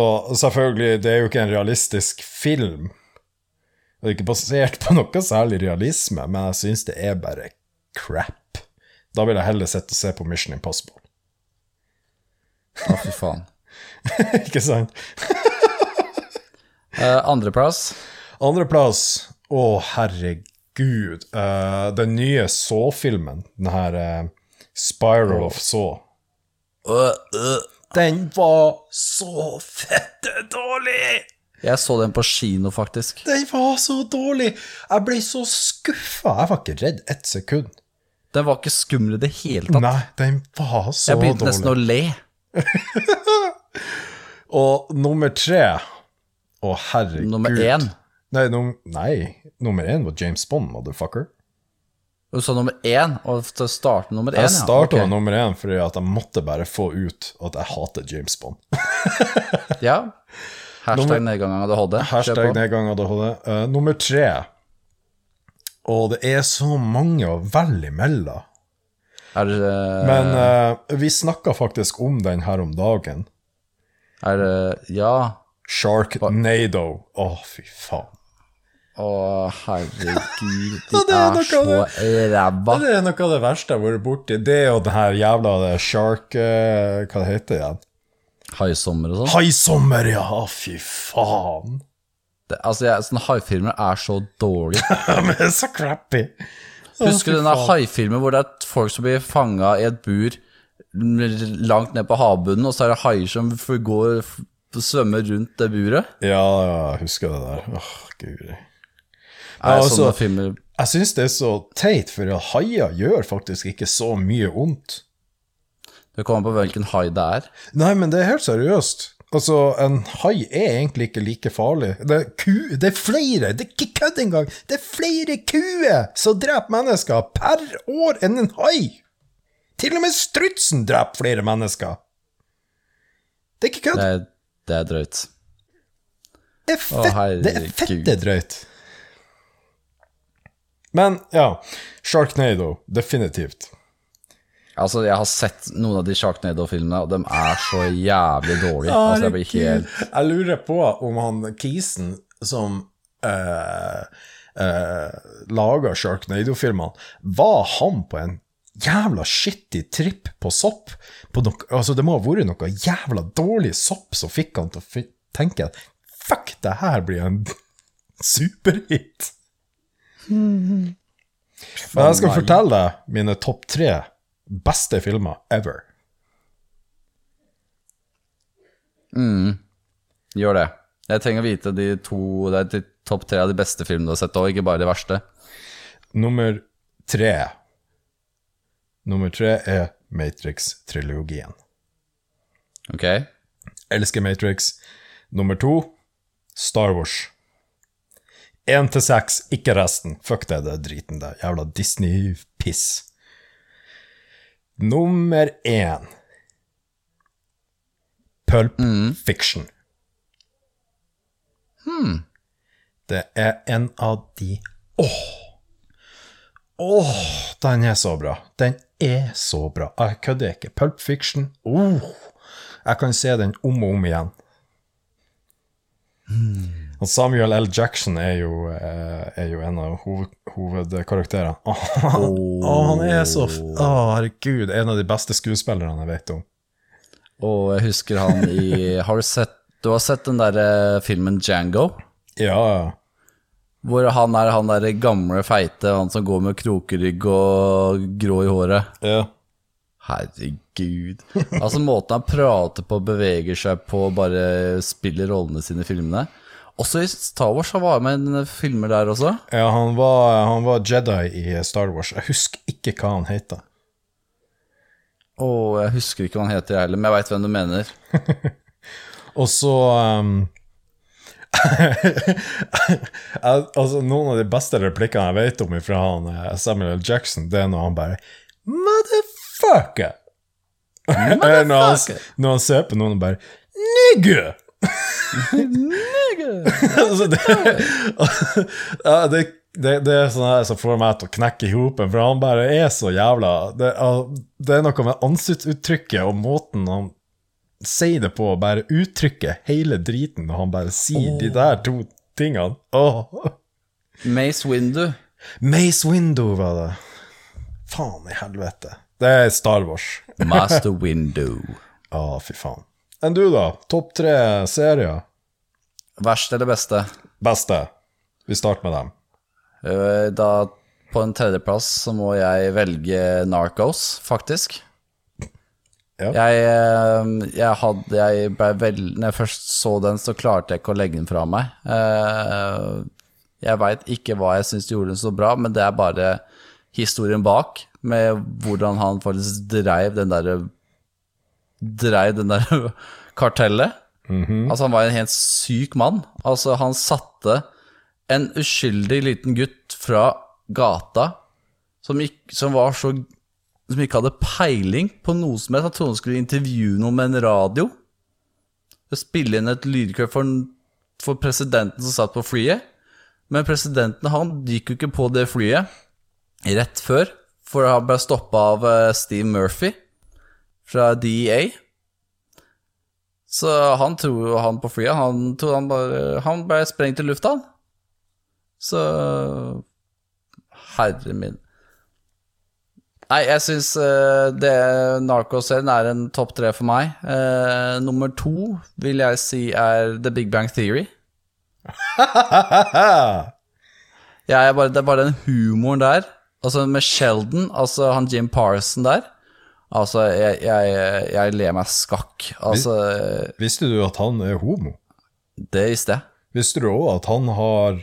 Og selvfølgelig, det er jo ikke en realistisk film. Det er ikke basert på noe særlig realisme, men jeg syns det er bare crap. Da vil jeg heller sitte og se på Mission Impossible. Å, fy faen. ikke sant? Uh, Andreplass? Andreplass, å herregud, Uh, den nye Saw-filmen, den her uh, Spiral of Saw, den var så fette dårlig! Jeg så den på kino, faktisk. Den var så dårlig! Jeg ble så skuffa. Jeg var ikke redd ett sekund. Den var ikke skummel i det hele tatt. Nei, den var så dårlig. Jeg begynte nesten å le. Og nummer tre Å, herregud. Nummer én. Nei, num nei, nummer én var James Bond, motherfucker. Du sa nummer én, og til å starte nummer én, Jeg starta ja. med nummer én fordi at jeg måtte bare få ut at jeg hater James Bond. Ja. Hashtag nedgang av ADHD. Hashtag nedgang ADHD. Uh, nummer tre Og det er så mange å velge imellom. Er det, Men eh, vi snakka faktisk om den her om dagen. er det Ja. Sharknado. Å, fy faen. Å, herregud. De det er er så ræva. Det er noe av det verste jeg har vært borti. Det og den her jævla det shark... eh, hva det heter igjen? Haisommer og sånn. Haisommer, ja! Fy faen. Det- Altså, jeg, sånne haifilmer er så dårlige. Men det er så crappy. Husker du denne haifilmen hvor det er folk som blir fanga i et bur langt ned på havbunnen, og så er det haier som går svømmer rundt det buret? Ja, ja, jeg husker det der. Åh, guri. Er altså- filmer Jeg syns det er så teit, for haier gjør faktisk ikke så mye vondt. Det kommer på hvilken hai det er. Nei, men det er helt seriøst. Altså, en hai er egentlig ikke like farlig. Det er, ku, det er flere, det er ikke kødd engang, det er flere kuer som dreper mennesker per år enn en hai. Til og med strutsen dreper flere mennesker. Det er ikke kødd. Det det er drøyt. Det er, fett, Å, det er fette drøyt. Men ja, Sharknado, definitivt. Altså, jeg har sett noen av de Sharknado-filmene, og de er så jævlig dårlige. Altså, jeg blir helt Jeg lurer på om han Kisen som uh, laga Sharknado-filmene, var han på en jævla skittig tripp på sopp? På no altså, det må ha vært noe jævla dårlig sopp som fikk han til å tenke at fuck, det her blir en superhit. Men jeg skal fortelle deg mine topp tre beste filmer ever. Gjør det. Jeg trenger å vite de to Det er de topp tre av de beste filmene du har sett, òg, ikke bare de verste. Nummer tre Nummer tre er Matrix-trilogien. Ok? Elsker Matrix. Nummer to Star Wars. Én til seks, ikke resten. Fuck det, det er driten det. Jævla Disney-piss. Nummer én Pulp Fiction. Hmm. Det er en av de Åh! Åh, den er så bra. Den er så bra. Jeg kødder ikke. Pulp Fiction. Oh, jeg kan se den om og om igjen. Og Samuel L. Jackson er jo, eh, er jo en av hoved, hovedkarakterene. Å, han er så Å, herregud. En av de beste skuespillerne jeg vet om. Og jeg husker han i Har du sett Du har sett den derre filmen Django? Ja, ja. Hvor han er han derre gamle, feite, han som går med krokerygg og grå i håret. ja. Herregud. Altså måten han prater på, beveger seg på, bare spiller rollene sine i filmene. Også i Star Wars, han var med i filmer der også. Ja, han var, han var Jedi i Star Wars. Jeg husker ikke hva han heter. Å, jeg husker ikke hva han heter, jeg heller, men jeg veit hvem du mener. Og så um, Altså, noen av de beste replikkene jeg vet om fra han eh, Samuel. Jackson, det er når han bare Motherfucker! Motherfucker. når han, når han ser på noen og bare Nigger! Altså, det, ja, det, det, det er sånn her som får meg til å knekke i hopen, for han bare er så jævla Det, det er noe med ansiktsuttrykket og måten han sier det på, bare uttrykke hele driten når han bare sier de der to tingene. Oh. Mace Windu. Mace Window var det. Faen i helvete. Det er Star Wars. Master Windu. Å, fy faen. Enn du, da? Topp tre serier? Verst eller beste? Beste? Vi starter med dem. Eh, Da på en tredjeplass så må jeg velge Narcos, faktisk. Ja. Jeg, eh, jeg hadde jeg ble vel, Når jeg først så den, så klarte jeg ikke å legge den fra meg. Eh, Jeg veit ikke hva jeg syns gjorde den så bra, men det er bare historien bak, med hvordan han faktisk dreiv den derre Dreiv den der kartellet. Altså, han var en helt syk mann. Altså, han satte en uskyldig liten gutt fra gata som, gikk, som var så Som ikke hadde peiling på noe som helst. Han trodde han skulle intervjue noen med en radio. Spille inn et lydklipp for, for presidenten som satt på flyet. Men presidenten han gikk jo ikke på det flyet rett før, for han ble stoppa av eh, Steve Murphy fra DEA. Så han tror jo han på flyet Han tror han bare Han ble sprengt i lufta, han. Så Herre min. Nei, jeg syns det Narcos-serien er en topp tre for meg. Uh, nummer to vil jeg si er The Big Bang Theory. Er bare, det er bare den humoren der. Altså med Sheldon, altså han Jim Parson der. Altså, jeg, jeg, jeg ler meg skakk. Altså, Visste du at han er homo? det visste jeg. Visste du òg at han har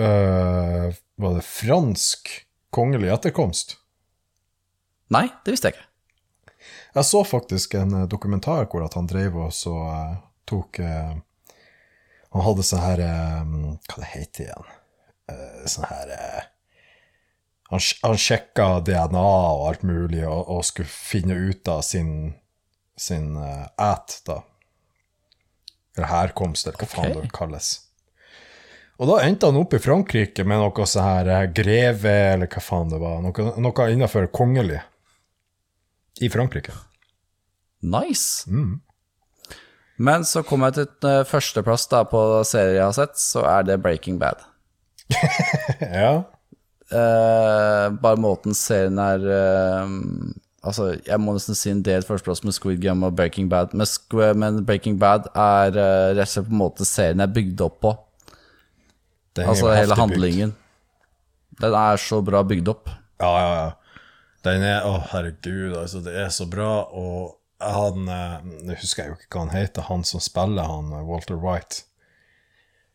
øh, Var det fransk kongelig etterkomst? Nei, det visste jeg ikke. Jeg så faktisk en eh, dokumentar hvor at han drev og så uh, tok uh, Han hadde sånn her eh, Hva det heter igjen? Uh, sånn her Han, han sjekka DNA og alt mulig, og, og skulle finne ut av sin sin uh, æt, da. Eller herkomst, eller hva faen det kalles. Og da endte han opp i Frankrike med noe sånn her eh, greve, eller hva faen det var. Noe, noe innafor kongelig. I Frankrike. Nice. Men så kom jeg til uh, førsteplass da på serien jeg har sett, så er det Breaking Bad. Ja. Eh, bare måten serien er uh, Altså, jeg må nesten si en del førsteplass med Squid Game og Breaking Bad, men, men Breaking Bad er uh, rett og slett på en måte serien er bygd opp på. Altså hele handlingen. bygd. Den er så bra bygd opp. Ja, ja, ja. Den er Å, herregud, altså, det er så bra. Og han Nå husker jeg jo ikke hva han heter, han som spiller han Walter White.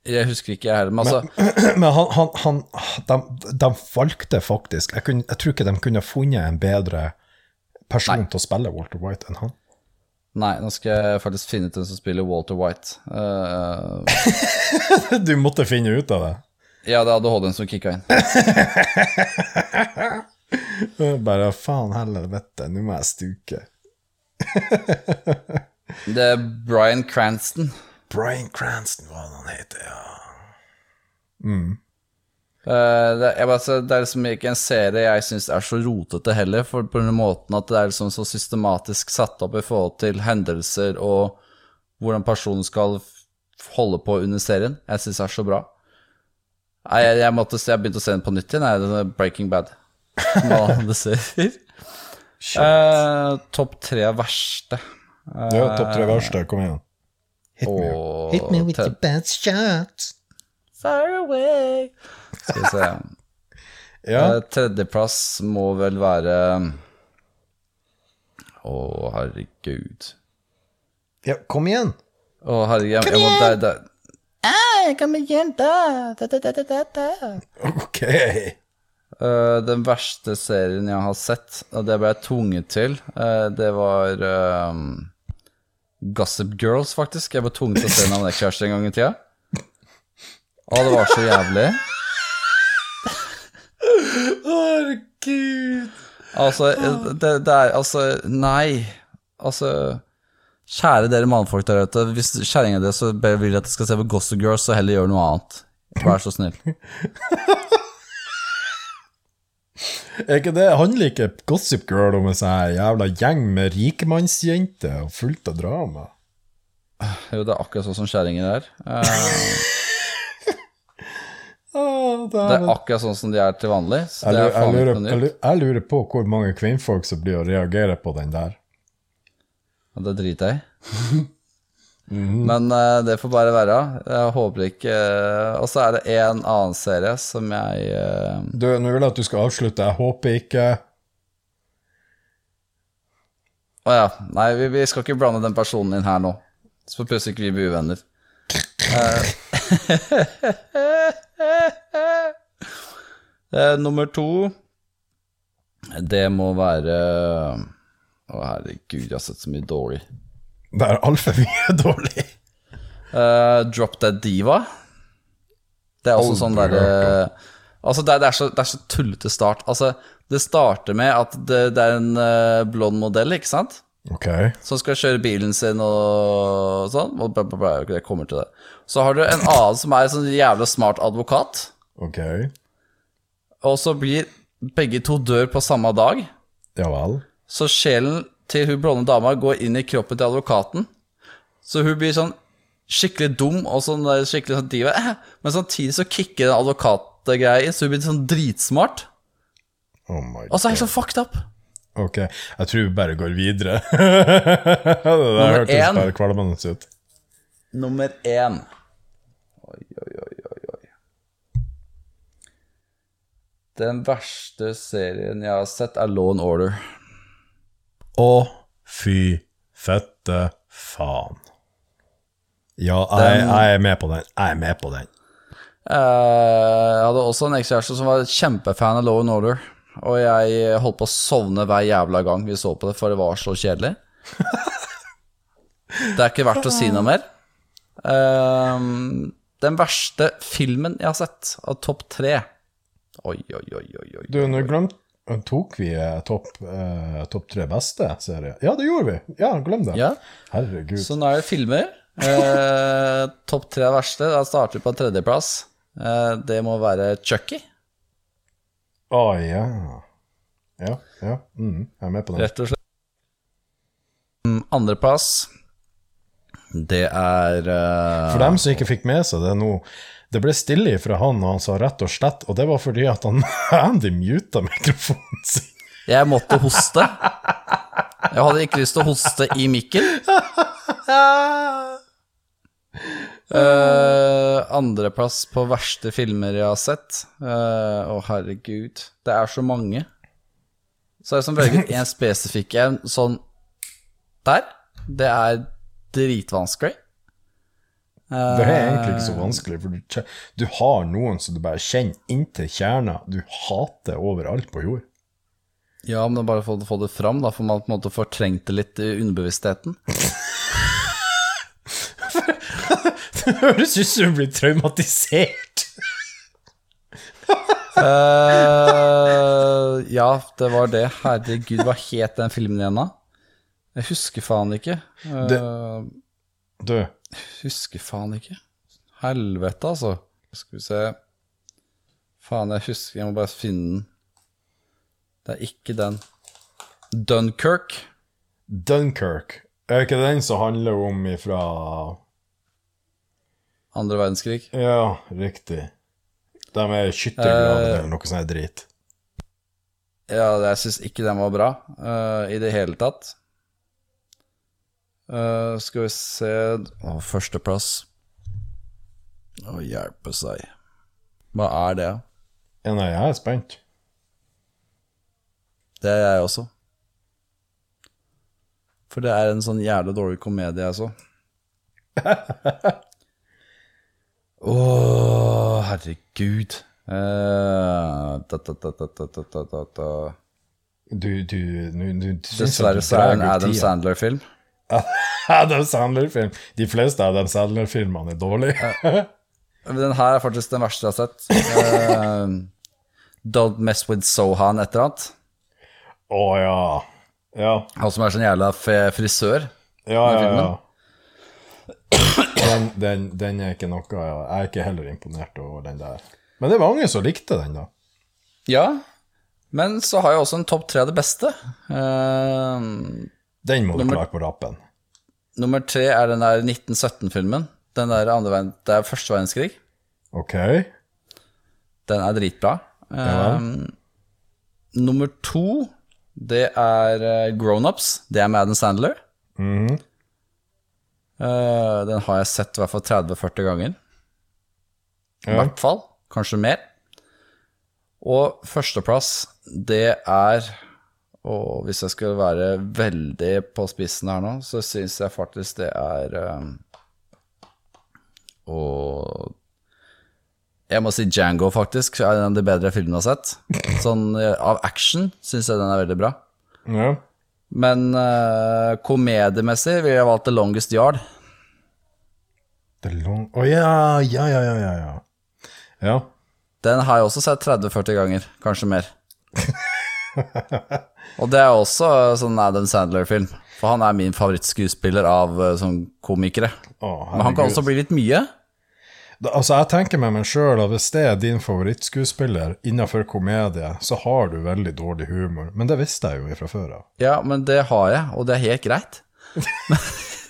Jeg husker ikke, jeg heller, men altså Men han, han, han de, de valgte faktisk jeg, kunne, jeg tror ikke de kunne funnet en bedre person til å spille Walter White enn han. Nei, nå skal jeg faktisk finne ut hvem som spiller Walter White. Uh, Du måtte finne ut av det. ja, det er ADHD-en som kicka inn. Bare faen helvete, nå må jeg stuke. Det er Bryan Cranston. Bryan Cranston, hva han heter, ja. Eh, det, jeg bare, det er liksom ikke en serie jeg syns er så rotete heller, for på den måten at det er liksom så systematisk satt opp i forhold til hendelser og hvordan personen skal holde på under serien. Jeg syns det er så bra. Jeg, jeg, jeg måtte jeg begynte å se den på nytt igjen. Er Breaking Bad. Som alle andre. Eh, Topp tre verste. Ja, topp tre verste. Kom igjen. Hit Og Hit me with your best shot. Far away. Skal vi se. Ja, Eh, Tredjeplass må vel være Å, herregud. ja kom igjen. Å, herregud. Jeg, jeg må, der, der. Ah, kom igjen, da. Da, da, da, da, da, da. Ok. Uh, den verste serien jeg har sett, og det ble jeg tvunget til, uh, det var eh, Gossip Girls, faktisk. Jeg ble tvunget til å se den av en ekskjæreste en gang i tida. Å, det var så jævlig. Herregud. Altså, det, det er Altså, nei. Altså Kjære dere mannfolk der ute. Hvis kjerringa di vil at jeg skal se på Gossip Girls, så heller gjør noe annet. Vær så snill. Er ikke det, handler ikke Gossip Girl om en sånn jævla gjeng med rikemannsjenter og fullt av drama? Jo, det er akkurat sånn som kjerringer er. Ah, det er akkurat sånn som de er til vanlig. Så jeg, det lurer, er jeg, lurer, jeg, lurer, jeg lurer på hvor mange kvinnfolk som blir å reagere på den der. Ja, det driter jeg i. Men uh, det får bare være. Jeg håper ikke uh, Og så er det en annen serie som jeg uh, Du, Nå vil jeg at du skal avslutte. Jeg håper ikke Å ja. Nei, vi, vi skal ikke blande den personen inn her nå. Så plutselig ikke vi blir uvenner. Nummer to Det må være Å, herregud, jeg har sett så mye dårlig. Det er altfor mye dårlig. Uh, Drop Dead Diva. Det er også altså, sånn derre hørt Altså, det er, det, er så, det er så tullete start. Altså, det starter med at det, det er en uh, blond modell, ikke sant? Okay. Som skal kjøre bilen sin og sånn. Og bla, bla, bla, jeg kommer til det. Så har du en annen som er en sånn jævla smart advokat. Ok. Og så blir begge to dør på samme dag. Ja vel. Så sjelen til hun blonde dama går inn i kroppen til advokaten. Så hun blir sånn skikkelig dum og sånn skikkelig sånn diva. Men samtidig så kicker den advokatgreia inn, så hun blir sånn dritsmart. Oh my Og så er jeg så fucked up. Ok, jeg tror vi bare går videre. det der hørtes bare kvalmende ut. Nummer én. Oi, oi, oi, oi, oi. Den verste serien jeg har sett, er Law and Order. Å, fy fette faen. Ja, jeg, jeg er med på den. Jeg er med på den. Eh, Jeg hadde også en ekskjæreste som var kjempefan av Low and Order. Og jeg holdt på å sovne hver jævla gang vi så på det, for det var så kjedelig. Det er ikke verdt å si noe mer. Um, den verste filmen jeg har sett, av topp tre Oi, oi, oi, oi. oi. Du, nå glemt Tok vi eh, topp eh, top tre beste serie? Ja, det gjorde vi. Ja, glem det. Ja, Herregud. så nå er det filmer. Eh, topp tre verste. Da starter vi på tredjeplass. Eh, det må være Chucky, Å, ja. Ja, ja. Mm, jeg er med på den. rett og slett. Mm, Andreplass, det er uh... For dem som ikke fikk med seg det nå Det ble stille fra han, og han sa rett og slett, og det var fordi at han Andy muta mikrofonen sin. Jeg måtte hoste. Jeg hadde ikke lyst til å hoste i mikken. Uh, Andreplass på verste filmer jeg har sett. Eh, Å, herregud. Det er så mange. Så det som velger én spesifikk en sånn der. Det er dritvanskelig. Det er egentlig ikke så vanskelig, for du, du har noen som du bare kjenner inntil kjerna. Du hater overalt på jord. Ja, men det er bare for å få det fram, da, for man på en måte fortrengt det litt i underbevisstheten. Det høres ut som du blir traumatisert. uh, ja, det var det. Herregud, hva het den filmen igjen, da? Jeg husker faen ikke. Eh, Det- Du, Husker faen ikke. Helvete, altså. Skal vi se Faen, jeg husker Jeg må bare finne den. Det er ikke den. Dunkerque. Dunkirk. Er ikke den som handler om ifra Andre verdenskrig. Ja, riktig. De er skytterglade eller noe sånt drit. Ja, jeg syns ikke den var bra uh, i det hele tatt. Uh, skal vi se oh, Førsteplass. Å oh, hjelpe seg. Hva er det? Ja, nei, jeg er spent. Det er jeg også. For det er en sånn jævlig dårlig komedie jeg så. Å, oh, herregud. Eh, uh, da, du, du, du, du Dessverre så er det en Adam Sandler-film. Adam Sandler-film. De fleste Adam Sandler-filmene er dårlige. Den her er faktisk den verste jeg har sett. Uh, Don't Mess With Sohan et eller annet. Å ja. Ja, Han som er sånn jævla frisør. ja, ja. ja. Den, den, den er ikke noe ja. Jeg er ikke heller imponert over den der. Men det er mange som likte den, da. Ja, men så har jeg også en topp tre av det beste. Eh, Den må du klare på rappen. nummer tre er den der 1917-filmen. Den der andre veien, Det er første verdenskrig. Ok. Den er dritbra. Ja. Eh, nummer to, det er eh, Grown Ups. Det er Madden Sandler. Mm. Uh, den har jeg sett i hvert fall 30-40 ganger. I Ja. hvert fall. Kanskje mer. Og førsteplass, det er Og hvis jeg skulle være veldig på spissen her nå, så syns jeg faktisk det er um, Og Jeg må si Django, faktisk. Er en av de bedre filmene jeg har sett. Sånn eh, av action syns jeg den er veldig bra. Ja. Men uh, komediemessig ville jeg valgt The Longest Yard. The long... Å ja, ja, ja, ja, ja, ja. Ja. Den har jeg også sett 30-40 ganger, kanskje mer. Og det er også sånn Adam Sandler-film. For han er min favorittskuespiller av eh, sånn komikere. Å, Men han kan herregud. også bli litt mye. Da- Altså, jeg tenker med meg sjøl at hvis det er din favorittskuespiller innenfor komedie, så har du veldig dårlig humor. Men det visste jeg jo fra før av. Ja, men det har jeg, og det er helt greit.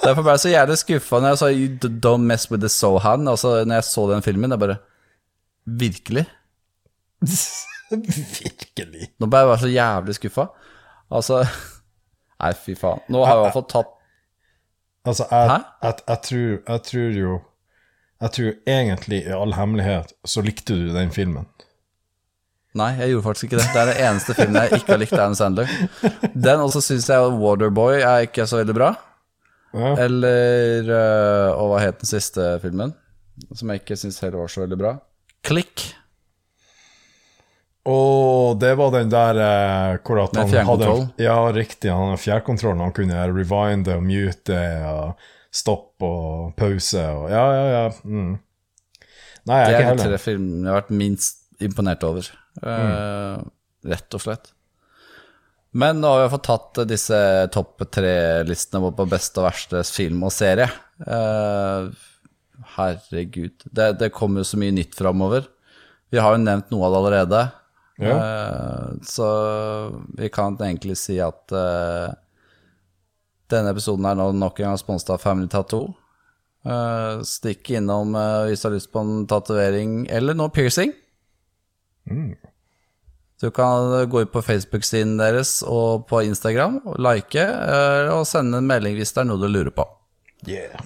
Derfor ble jeg så jævlig skuffa når jeg sa "You 'Don't mess with the Sohan'. Altså, når jeg så den filmen, det er bare Virkelig? Virkelig. Nå ble jeg bare så jævlig skuffa. Altså Nei, fy faen. Nå har jeg i hvert fall tatt Altså, jeg, jeg, jeg, tror, jeg tror jo Jeg tror egentlig, i all hemmelighet, så likte du den filmen. Nei, jeg gjorde faktisk ikke det. Det er den eneste filmen jeg ikke har likt Adam Sandler. Den også syns jeg Waterboy er ikke så veldig bra. Ja. Eller Og hva het den siste filmen? Som jeg ikke syns heller var så veldig bra. Klikk. Og det var den der eh, hvor at han hadde Ja, riktig. Han hadde fjernkontrollen. Han kunne rewinde og mute og stoppe og pause og Ja, ja, ja. Mm. Nei, jeg Det er er ikke de tre heller. filmene jeg har vært minst imponert over. Eh, Rett og slett. Men nå har vi fått tatt disse topp tre-listene våre på beste og verste film og serie. Uh, herregud. Det, det kommer jo så mye nytt framover. Vi har jo nevnt noe av det allerede. Ja. Uh, så vi kan egentlig si at uh, denne episoden er nå nok en gang sponset av Family Tattoo. Uh, stikk innom hvis du har lyst på en tatovering eller noe piercing. Du kan gå ut på Facebook-siden deres og på Instagram og like og sende en melding hvis det er noe du lurer på. Yeah.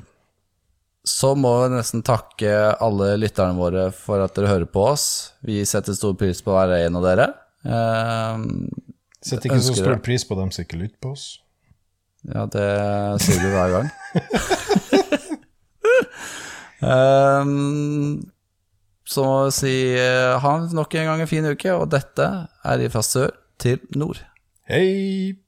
Så må vi nesten takke alle lytterne våre for at dere hører på oss. Vi setter stor pris på hver en av dere. Eh, Setter ikke så stor pris på dem som ikke lytter på oss. Ja, det sier du hver gang. eh, så må vi si eh, ha nok en gang en fin uke, og dette er fra sør til nord. Hei!